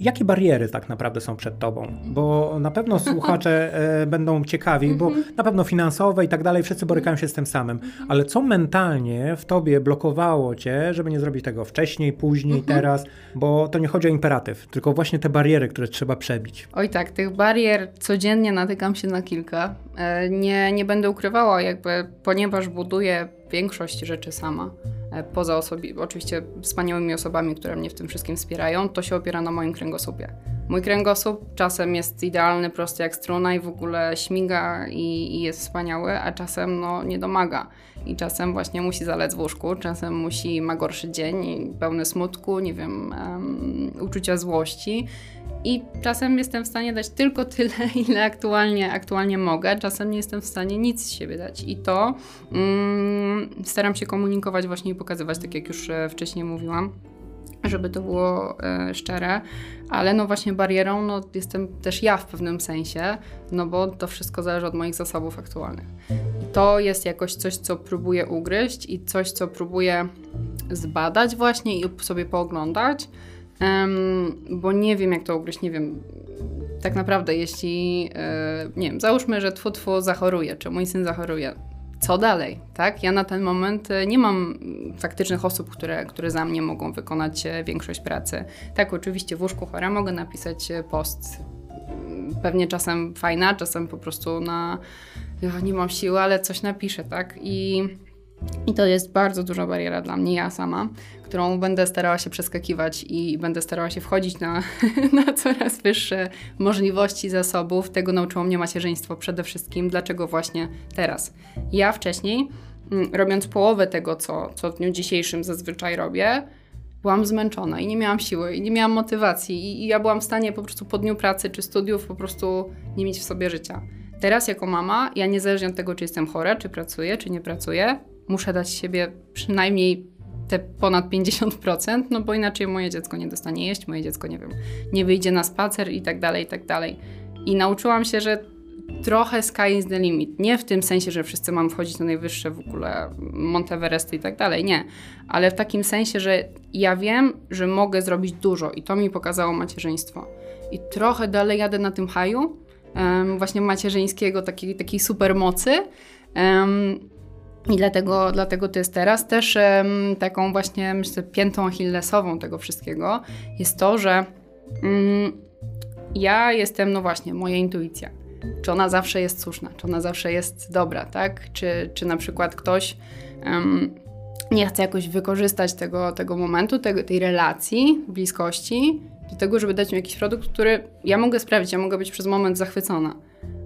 Jakie bariery tak naprawdę są przed tobą? Bo na pewno słuchacze e, będą ciekawi, bo mhm. na pewno finansowe i tak dalej, wszyscy borykają się z tym samym. Mhm. Ale co mentalnie w tobie blokowało cię, żeby nie zrobić tego wcześniej, później, mhm. teraz? Bo to nie chodzi o imperatyw, tylko właśnie te bariery, które trzeba przebić. Oj tak, tych barier codziennie natykam się na kilka. E, nie, nie będę ukrywała, jakby, ponieważ buduję większość rzeczy sama poza osobi- oczywiście wspaniałymi osobami, które mnie w tym wszystkim wspierają, to się opiera na moim kręgosłupie. Mój kręgosłup czasem jest idealny, prosty jak struna i w ogóle śmiga i, i jest wspaniały, a czasem no, nie domaga. I czasem właśnie musi zalec w łóżku, czasem musi, ma gorszy dzień, pełny smutku, nie wiem, um, uczucia złości. I czasem jestem w stanie dać tylko tyle, ile aktualnie, aktualnie mogę, czasem nie jestem w stanie nic z siebie dać. I to um, staram się komunikować właśnie pokazywać, tak jak już e, wcześniej mówiłam, żeby to było e, szczere, ale no właśnie barierą no, jestem też ja w pewnym sensie, no bo to wszystko zależy od moich zasobów aktualnych. To jest jakoś coś, co próbuję ugryźć i coś, co próbuję zbadać właśnie i sobie pooglądać, bo nie wiem jak to ugryźć, nie wiem. Tak naprawdę jeśli, e, nie wiem, załóżmy, że twój zachoruje, czy mój syn zachoruje, co dalej, tak? Ja na ten moment e, nie mam faktycznych osób, które, które za mnie mogą wykonać e, większość pracy. Tak, oczywiście w łóżku chora mogę napisać e, post, pewnie czasem fajna, czasem po prostu na ja nie mam siły, ale coś napiszę, tak? I i to jest bardzo duża bariera dla mnie, ja sama, którą będę starała się przeskakiwać i będę starała się wchodzić na, na coraz wyższe możliwości zasobów. Tego nauczyło mnie macierzyństwo przede wszystkim. Dlaczego właśnie teraz? Ja wcześniej, mm, robiąc połowę tego, co, co w dniu dzisiejszym zazwyczaj robię, byłam zmęczona i nie miałam siły i nie miałam motywacji i, i ja byłam w stanie po prostu po dniu pracy czy studiów po prostu nie mieć w sobie życia. Teraz jako mama, ja niezależnie od tego, czy jestem chora, czy pracuję, czy nie pracuję, muszę dać siebie przynajmniej te ponad 50%, no bo inaczej moje dziecko nie dostanie jeść, moje dziecko, nie wiem, nie wyjdzie na spacer i tak dalej, i tak dalej. I nauczyłam się, że trochę sky is the limit. Nie w tym sensie, że wszyscy mam wchodzić na najwyższe w ogóle Monteveresty i tak dalej, nie. Ale w takim sensie, że ja wiem, że mogę zrobić dużo i to mi pokazało macierzyństwo. I trochę dalej jadę na tym haju, um, właśnie macierzyńskiego, takiej, takiej supermocy. Um, i dlatego, dlatego to jest teraz. Też um, taką właśnie, myślę, piętą achillesową tego wszystkiego jest to, że um, ja jestem, no właśnie, moja intuicja. Czy ona zawsze jest słuszna, czy ona zawsze jest dobra, tak? Czy, czy na przykład ktoś um, nie chce jakoś wykorzystać tego, tego momentu, tego, tej relacji, bliskości, do tego, żeby dać mi jakiś produkt, który ja mogę sprawić, ja mogę być przez moment zachwycona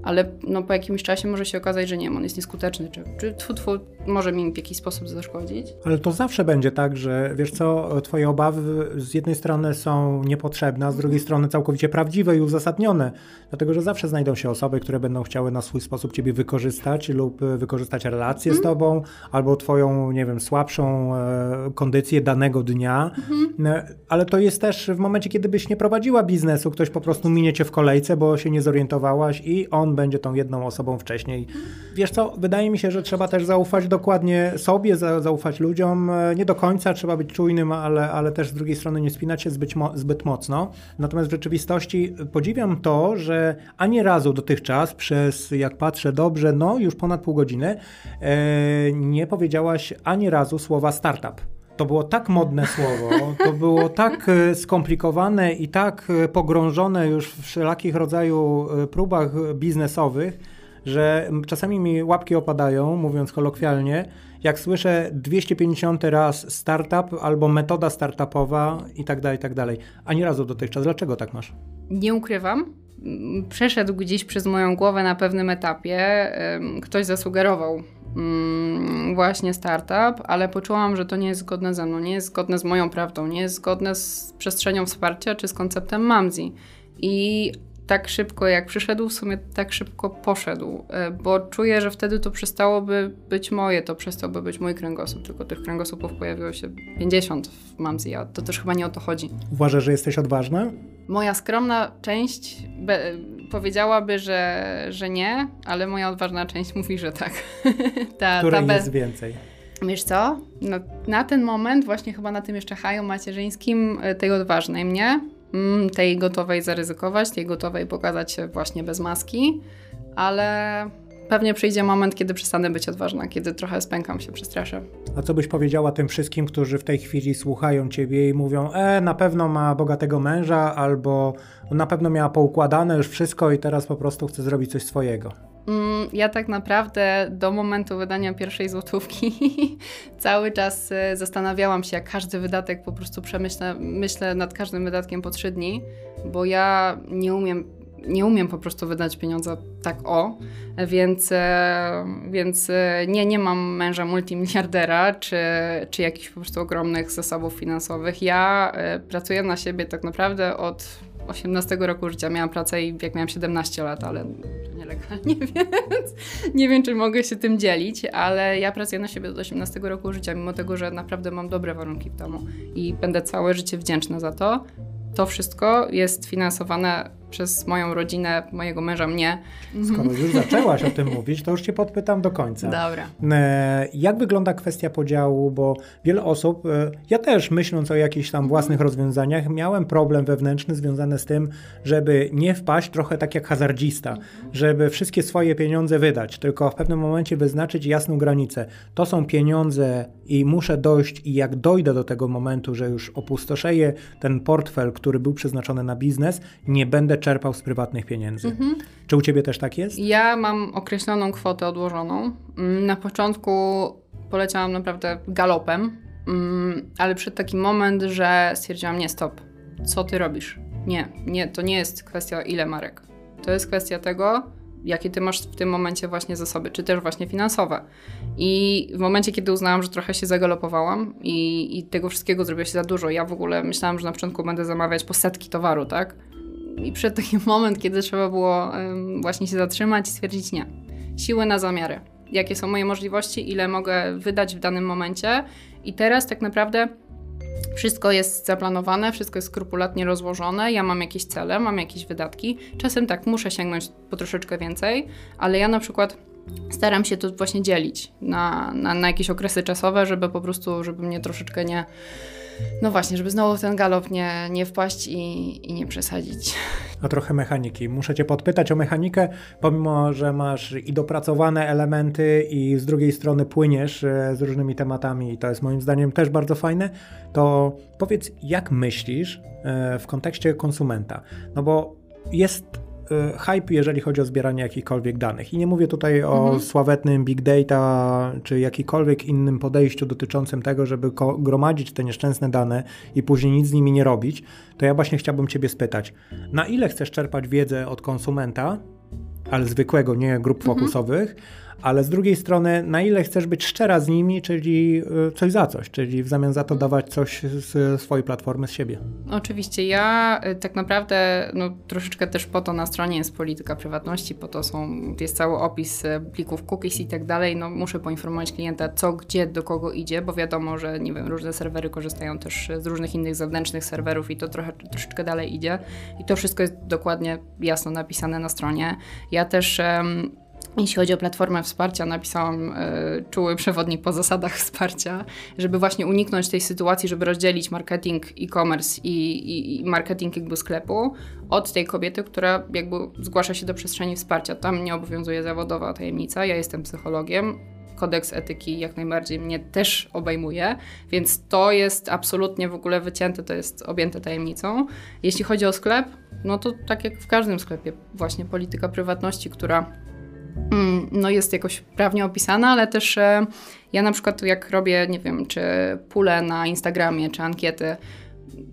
ale no, po jakimś czasie może się okazać, że nie, on jest nieskuteczny, czy, czy tfu, tfu, może mi w jakiś sposób zaszkodzić. Ale to zawsze będzie tak, że wiesz co, twoje obawy z jednej strony są niepotrzebne, a z drugiej strony całkowicie prawdziwe i uzasadnione, dlatego że zawsze znajdą się osoby, które będą chciały na swój sposób ciebie wykorzystać lub wykorzystać relacje mm. z mhm. tobą, albo twoją, nie wiem, słabszą e, kondycję danego dnia, mm. ale to jest też w momencie, kiedy byś nie prowadziła biznesu, ktoś po prostu minie cię w kolejce, bo się nie zorientowałaś i on będzie tą jedną osobą wcześniej. Wiesz co, wydaje mi się, że trzeba też zaufać dokładnie sobie, zaufać ludziom. Nie do końca trzeba być czujnym, ale, ale też z drugiej strony nie spinać się zbyt, zbyt mocno. Natomiast w rzeczywistości podziwiam to, że ani razu dotychczas, przez jak patrzę dobrze, no już ponad pół godziny, e, nie powiedziałaś ani razu słowa startup. To było tak modne słowo, to było tak e, skomplikowane i tak e, pogrążone już w wszelakich rodzaju e, próbach biznesowych, że czasami mi łapki opadają, mówiąc kolokwialnie, jak słyszę 250 raz startup albo metoda startupowa i tak dalej, i tak dalej. Ani razu dotychczas. Dlaczego tak masz? Nie ukrywam. Przeszedł gdzieś przez moją głowę na pewnym etapie. Ktoś zasugerował Mm, właśnie startup, ale poczułam, że to nie jest zgodne ze mną, nie jest zgodne z moją prawdą, nie jest zgodne z przestrzenią wsparcia czy z konceptem Mamzi. I tak szybko jak przyszedł, w sumie tak szybko poszedł, e, bo czuję, że wtedy to przestałoby być moje, to przestałby być mój kręgosłup, tylko tych kręgosłupów pojawiło się 50 w Mamzi, a to też chyba nie o to chodzi. Uważasz, że jesteś odważna? Moja skromna część be, powiedziałaby, że, że nie, ale moja odważna część mówi, że tak. ta, Której ta be... jest więcej? Wiesz co? No, na ten moment, właśnie chyba na tym jeszcze haju macierzyńskim, e, tej odważnej mnie, tej gotowej zaryzykować, tej gotowej pokazać się właśnie bez maski, ale Pewnie przyjdzie moment, kiedy przestanę być odważna, kiedy trochę spękam się, przestraszę. A co byś powiedziała tym wszystkim, którzy w tej chwili słuchają ciebie i mówią, e, na pewno ma bogatego męża, albo na pewno miała poukładane już wszystko i teraz po prostu chce zrobić coś swojego? Mm, ja tak naprawdę do momentu wydania pierwszej złotówki cały czas e, zastanawiałam się, jak każdy wydatek po prostu przemyślę myślę nad każdym wydatkiem po trzy dni, bo ja nie umiem nie umiem po prostu wydać pieniądza tak o, więc, e, więc e, nie, nie mam męża multimiliardera czy, czy jakichś po prostu ogromnych zasobów finansowych. Ja pracuję na siebie tak naprawdę od 18 roku życia. Miałam pracę i jak miałam 17 lat, ale nielegalnie, więc nie wiem, czy mogę się tym dzielić, ale ja pracuję na siebie od 18 roku życia, mimo tego, że naprawdę mam dobre warunki w domu i będę całe życie wdzięczna za to. To wszystko jest finansowane przez moją rodzinę, mojego męża, mnie. Skoro już zaczęłaś o tym mówić, to już cię podpytam do końca. Dobra. E, jak wygląda kwestia podziału, bo wiele osób, e, ja też myśląc o jakichś tam własnych rozwiązaniach, miałem problem wewnętrzny związany z tym, żeby nie wpaść trochę tak jak hazardzista, żeby wszystkie swoje pieniądze wydać, tylko w pewnym momencie wyznaczyć jasną granicę. To są pieniądze i muszę dojść i jak dojdę do tego momentu, że już opustoszeję ten portfel, który był przeznaczony na biznes, nie będę czerpał z prywatnych pieniędzy. Mhm. Czy u ciebie też tak jest? Ja mam określoną kwotę odłożoną. Mm, na początku poleciałam naprawdę galopem, mm, ale przed taki moment, że stwierdziłam, nie stop, co ty robisz? Nie, nie, to nie jest kwestia ile marek. To jest kwestia tego, jakie ty masz w tym momencie właśnie zasoby, czy też właśnie finansowe. I w momencie, kiedy uznałam, że trochę się zagalopowałam i, i tego wszystkiego zrobiło się za dużo, ja w ogóle myślałam, że na początku będę zamawiać po setki towaru, tak? I przed taki moment, kiedy trzeba było właśnie się zatrzymać i stwierdzić nie. Siły na zamiary. Jakie są moje możliwości, ile mogę wydać w danym momencie. I teraz tak naprawdę wszystko jest zaplanowane, wszystko jest skrupulatnie rozłożone. Ja mam jakieś cele, mam jakieś wydatki. Czasem tak, muszę sięgnąć po troszeczkę więcej, ale ja na przykład staram się to właśnie dzielić na, na, na jakieś okresy czasowe, żeby po prostu, żeby mnie troszeczkę nie no właśnie, żeby znowu w ten galop nie, nie wpaść i, i nie przesadzić. A trochę mechaniki. Muszę Cię podpytać o mechanikę, pomimo, że masz i dopracowane elementy i z drugiej strony płyniesz e, z różnymi tematami i to jest moim zdaniem też bardzo fajne, to powiedz, jak myślisz e, w kontekście konsumenta? No bo jest hype, jeżeli chodzi o zbieranie jakichkolwiek danych. I nie mówię tutaj o mhm. sławetnym big data, czy jakikolwiek innym podejściu dotyczącym tego, żeby gromadzić te nieszczęsne dane i później nic z nimi nie robić. To ja właśnie chciałbym Ciebie spytać, na ile chcesz czerpać wiedzę od konsumenta, ale zwykłego, nie grup mhm. fokusowych, ale z drugiej strony, na ile chcesz być szczera z nimi, czyli y, coś za coś, czyli w zamian za to dawać coś z swojej platformy, z siebie. Oczywiście. Ja y, tak naprawdę no, troszeczkę też po to na stronie jest polityka prywatności, po to są, jest cały opis y, plików cookies i tak dalej. No, muszę poinformować klienta, co, gdzie, do kogo idzie, bo wiadomo, że nie wiem, różne serwery korzystają też z różnych innych zewnętrznych serwerów i to trochę, troszeczkę dalej idzie. I to wszystko jest dokładnie jasno napisane na stronie. Ja też um, jeśli chodzi o platformę wsparcia, napisałam y, czuły przewodnik po zasadach wsparcia, żeby właśnie uniknąć tej sytuacji, żeby rozdzielić marketing e-commerce i, i, i, marketing jakby sklepu od tej kobiety, która jakby zgłasza się do przestrzeni wsparcia. Tam nie obowiązuje zawodowa tajemnica, ja jestem psychologiem, kodeks etyki jak najbardziej mnie też obejmuje, więc to jest absolutnie w ogóle wycięte, to jest objęte tajemnicą. Jeśli chodzi o sklep, no to tak jak w każdym sklepie, właśnie polityka prywatności, która no jest jakoś prawnie opisana, ale też e, ja na przykład jak robię, nie wiem, czy pulę na Instagramie, czy ankiety,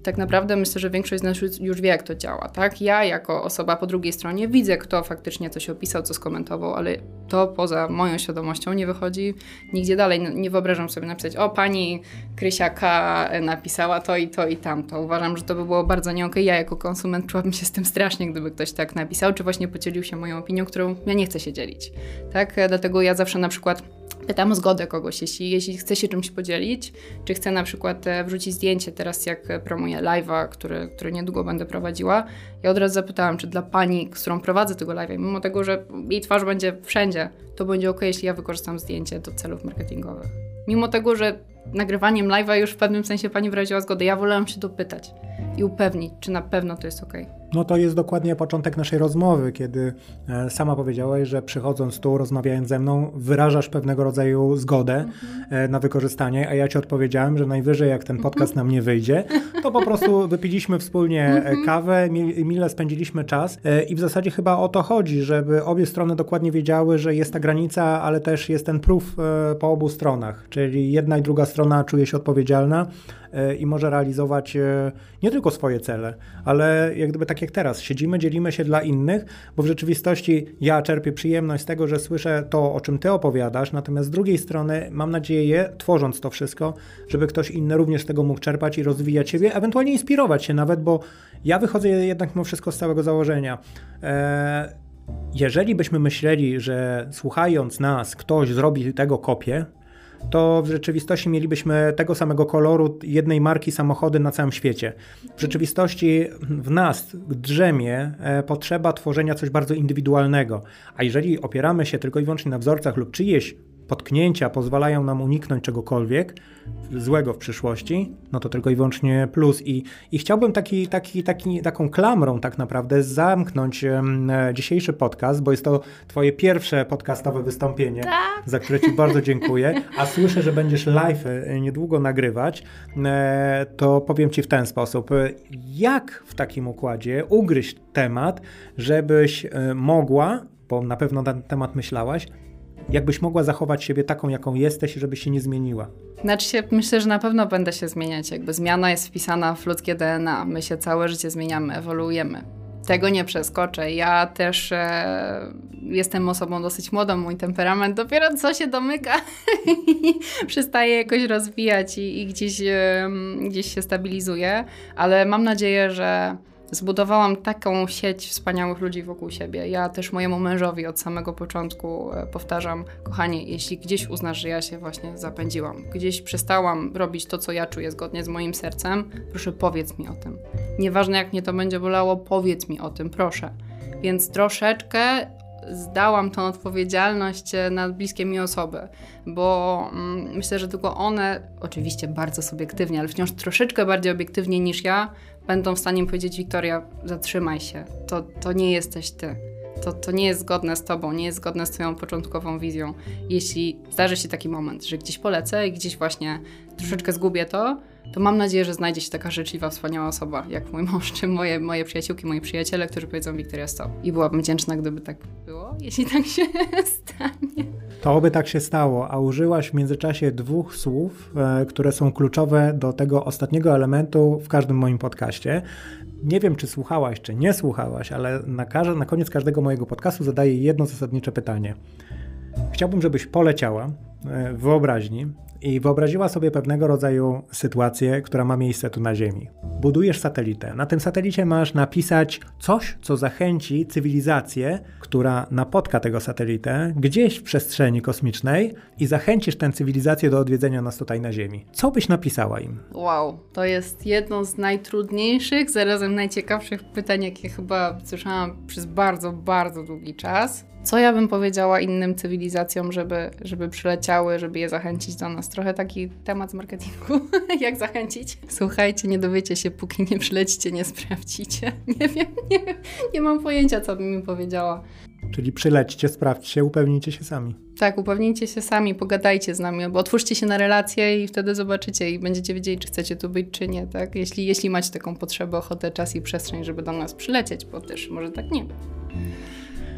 tak naprawdę myślę, że większość z nas już wie, jak to działa, tak? Ja jako osoba po drugiej stronie widzę, kto faktycznie coś opisał, co skomentował, ale to poza moją świadomością nie wychodzi nigdzie dalej. No, nie wyobrażam sobie napisać, o pani Krysiaka napisała to i to i tamto. Uważam, że to by było bardzo nie okay. Ja jako konsument czułabym się z tym strasznie, gdyby ktoś tak napisał, czy właśnie podzielił się moją opinią, którą ja nie chcę się dzielić, tak? Dlatego ja zawsze na przykład pytam o zgodę kogoś, jeśli, jeśli chce się czymś podzielić, czy chce na przykład e, wrzucić zdjęcie teraz, jak promuję live'a, który, który niedługo będę prowadziła. Ja od razu zapytałam, czy dla pani, którą prowadzę tego live'a, mimo tego, że jej twarz będzie wszędzie, to będzie ok, jeśli ja wykorzystam zdjęcie do celów marketingowych. Mimo tego, że nagrywaniem live'a już w pewnym sensie pani wyraziła zgodę, ja wolałam się dopytać i upewnić, czy na pewno to jest ok. No to jest dokładnie początek naszej rozmowy, kiedy e, sama powiedziałaś, że przychodząc tu, rozmawiając ze mną, wyrażasz pewnego rodzaju zgodę mhm. na wykorzystanie, a ja ci odpowiedziałem, że najwyżej jak ten podcast nam nie wyjdzie, to po prostu wypiliśmy wspólnie e, mhm. kawę, mile spędziliśmy czas i w zasadzie chyba o to chodzi, żeby obie strony dokładnie wiedziały, że jest ta granica, ale też jest ten proof po obu stronach, czyli jedna i druga strona czuje się odpowiedzialna i może realizować nie tylko swoje cele, ale jak gdyby takie jak teraz. Siedzimy, dzielimy się dla innych, bo w rzeczywistości ja czerpię przyjemność z tego, że słyszę to, o czym ty opowiadasz, natomiast z drugiej strony mam nadzieję, tworząc to wszystko, żeby ktoś inny również z tego mógł czerpać i rozwijać siebie, ewentualnie inspirować się nawet, bo ja wychodzę jednak mimo wszystko z całego założenia. Eee, jeżeli byśmy myśleli, że słuchając nas ktoś zrobi tego kopię, to w rzeczywistości mielibyśmy tego samego koloru jednej marki samochody na całym świecie. W rzeczywistości w nas drzemie e, potrzeba tworzenia coś bardzo indywidualnego, a jeżeli opieramy się tylko i wyłącznie na wzorcach lub czyjeś potknięcia pozwalają nam uniknąć czegokolwiek złego w przyszłości, no to tylko i wyłącznie plus. I, i chciałbym taki, taki, taki, taką klamrą tak naprawdę zamknąć um, dzisiejszy podcast, bo jest to twoje pierwsze podcastowe wystąpienie, tak. za które ci bardzo dziękuję, a słyszę, że będziesz live e, niedługo nagrywać, e, to powiem ci w ten sposób. Jak w takim układzie ugryźć temat, żebyś e, mogła, bo na pewno na ten temat myślałaś, jakbyś mogła zachować siebie taką, jaką jesteś, żeby się nie zmieniła? Znaczy się, myślę, że na pewno będę się zmieniać. Jakby zmiana jest wpisana w ludzkie DNA. My się całe życie zmieniamy, ewoluujemy. Tego nie przeskoczę. Ja też e, jestem osobą dosyć młodą. Mój temperament dopiero co się domyka przestaje jakoś rozwijać i, i gdzieś, e, gdzieś się stabilizuje. Ale mam nadzieję, że zbudowałam taką sieć wspaniałych ludzi wokół siebie. Ja też mojemu mężowi od samego początku e, powtarzam, kochanie, jeśli gdzieś uznasz, że ja się właśnie zapędziłam, gdzieś przestałam robić to, co ja czuję zgodnie z moim sercem, proszę powiedz mi o tym. Nieważne jak mnie to będzie bolało, powiedz mi o tym, proszę. Więc troszeczkę zdałam tą odpowiedzialność e, na bliskie mi osoby, bo mm, myślę, że tylko one, oczywiście bardzo subiektywnie, ale wciąż troszeczkę bardziej obiektywnie niż ja, będą w stanie powiedzieć: Wiktoria, zatrzymaj się, to, to nie jesteś ty. To, to nie jest zgodne z tobą, nie jest zgodne z twoją początkową wizją. Jeśli zdarzy się taki moment, że gdzieś polecę i gdzieś właśnie troszeczkę zgubię to, to mam nadzieję, że znajdzie się taka życzliwa, wspaniała osoba, jak mój mąż, czy moje, moje przyjaciółki, moi przyjaciele, którzy powiedzą Wiktoria stop. I byłabym wdzięczna, gdyby tak było, jeśli tak się stanie. To oby tak się stało, a użyłaś w międzyczasie dwóch słów, e, które są kluczowe do tego ostatniego elementu w każdym moim podcaście. Nie wiem, czy słuchałaś, czy nie słuchałaś, ale na, na koniec każdego mojego podcastu zadaję jedno zasadnicze pytanie. Chciałbym, żebyś poleciała wyobraźni i wyobraziła sobie pewnego rodzaju sytuację, która ma miejsce tu na Ziemi. Budujesz satelitę. Na tym satelicie masz napisać coś, co zachęci cywilizację, która napotka tego satelitę gdzieś w przestrzeni kosmicznej i zachęcisz tę cywilizację do odwiedzenia nas tutaj na Ziemi. Co byś napisała im? Wow, to jest jedno z najtrudniejszych, zarazem najciekawszych pytań, jakie chyba słyszałam przez bardzo, bardzo długi czas. Co ja bym powiedziała innym cywilizacjom, żeby, żeby przyleciały, żeby je zachęcić do nas? Trochę taki temat z marketingu. Jak zachęcić? Słuchajcie, nie dowiecie się, póki nie przylecicie, nie sprawdzicie. Nie wiem, nie, nie mam pojęcia, co bym im powiedziała. Czyli przylećcie, sprawdźcie, upewnijcie się sami. Tak, upewnijcie się sami, pogadajcie z nami, bo otwórzcie się na relacje i wtedy zobaczycie i będziecie wiedzieli, czy chcecie tu być, czy nie, tak? Jeśli, jeśli macie taką potrzebę, ochotę, czas i przestrzeń, żeby do nas przylecieć, bo też może tak nie być.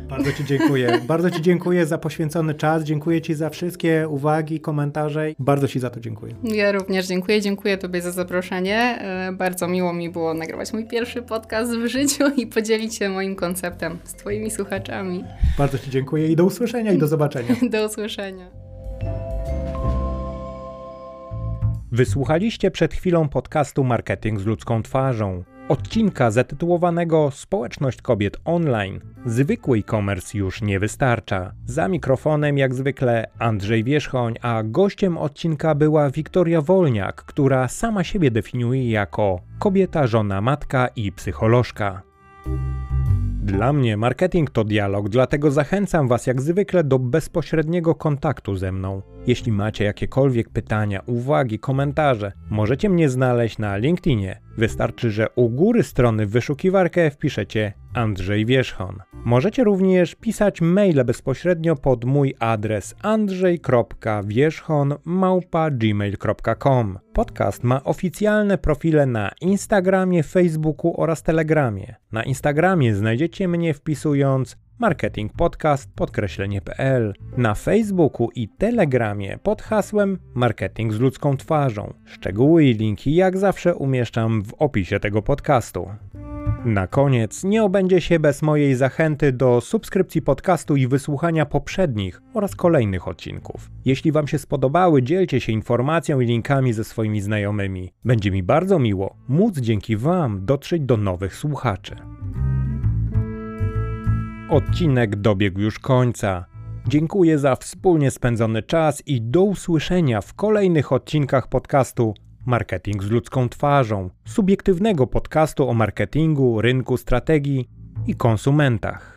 Bardzo Ci dziękuję. Bardzo Ci dziękuję za poświęcony czas. Dziękuję Ci za wszystkie uwagi, komentarze. Bardzo Ci za to dziękuję. Ja również dziękuję. Dziękuję Tobie za zaproszenie. E, bardzo miło mi było nagrywać mój pierwszy podcast w życiu i podzielić się moim konceptem z Twoimi słuchaczami. Bardzo Ci dziękuję i do usłyszenia i do zobaczenia. do usłyszenia. Wysłuchaliście przed chwilą podcastu Marketing z ludzką twarzą. Odcinka zatytułowanego Społeczność kobiet online. Zwykły e-commerce już nie wystarcza. Za mikrofonem jak zwykle Andrzej Wierzchoń, a gościem odcinka była Wiktoria Wolniak, która sama siebie definiuje jako kobieta, żona, matka i psycholożka. Dla mnie marketing to dialog, dlatego zachęcam Was jak zwykle do bezpośredniego kontaktu ze mną. Jeśli macie jakiekolwiek pytania, uwagi, komentarze, możecie mnie znaleźć na LinkedInie. Wystarczy, że u góry strony w wyszukiwarkę wpiszecie Andrzej Wierzchon. Możecie również pisać maile bezpośrednio pod mój adres andrzej.wierzchon.gmail.com Podcast ma oficjalne profile na Instagramie, Facebooku oraz Telegramie. Na Instagramie znajdziecie mnie wpisując Marketing Podcast podkreślenie.pl na Facebooku i Telegramie pod hasłem Marketing z ludzką twarzą. Szczegóły i linki jak zawsze umieszczam w opisie tego podcastu. Na koniec nie obędzie się bez mojej zachęty do subskrypcji podcastu i wysłuchania poprzednich oraz kolejnych odcinków. Jeśli Wam się spodobały, dzielcie się informacją i linkami ze swoimi znajomymi. Będzie mi bardzo miło móc dzięki Wam dotrzeć do nowych słuchaczy. Odcinek dobiegł już końca. Dziękuję za wspólnie spędzony czas i do usłyszenia w kolejnych odcinkach podcastu Marketing z ludzką twarzą, subiektywnego podcastu o marketingu, rynku, strategii i konsumentach.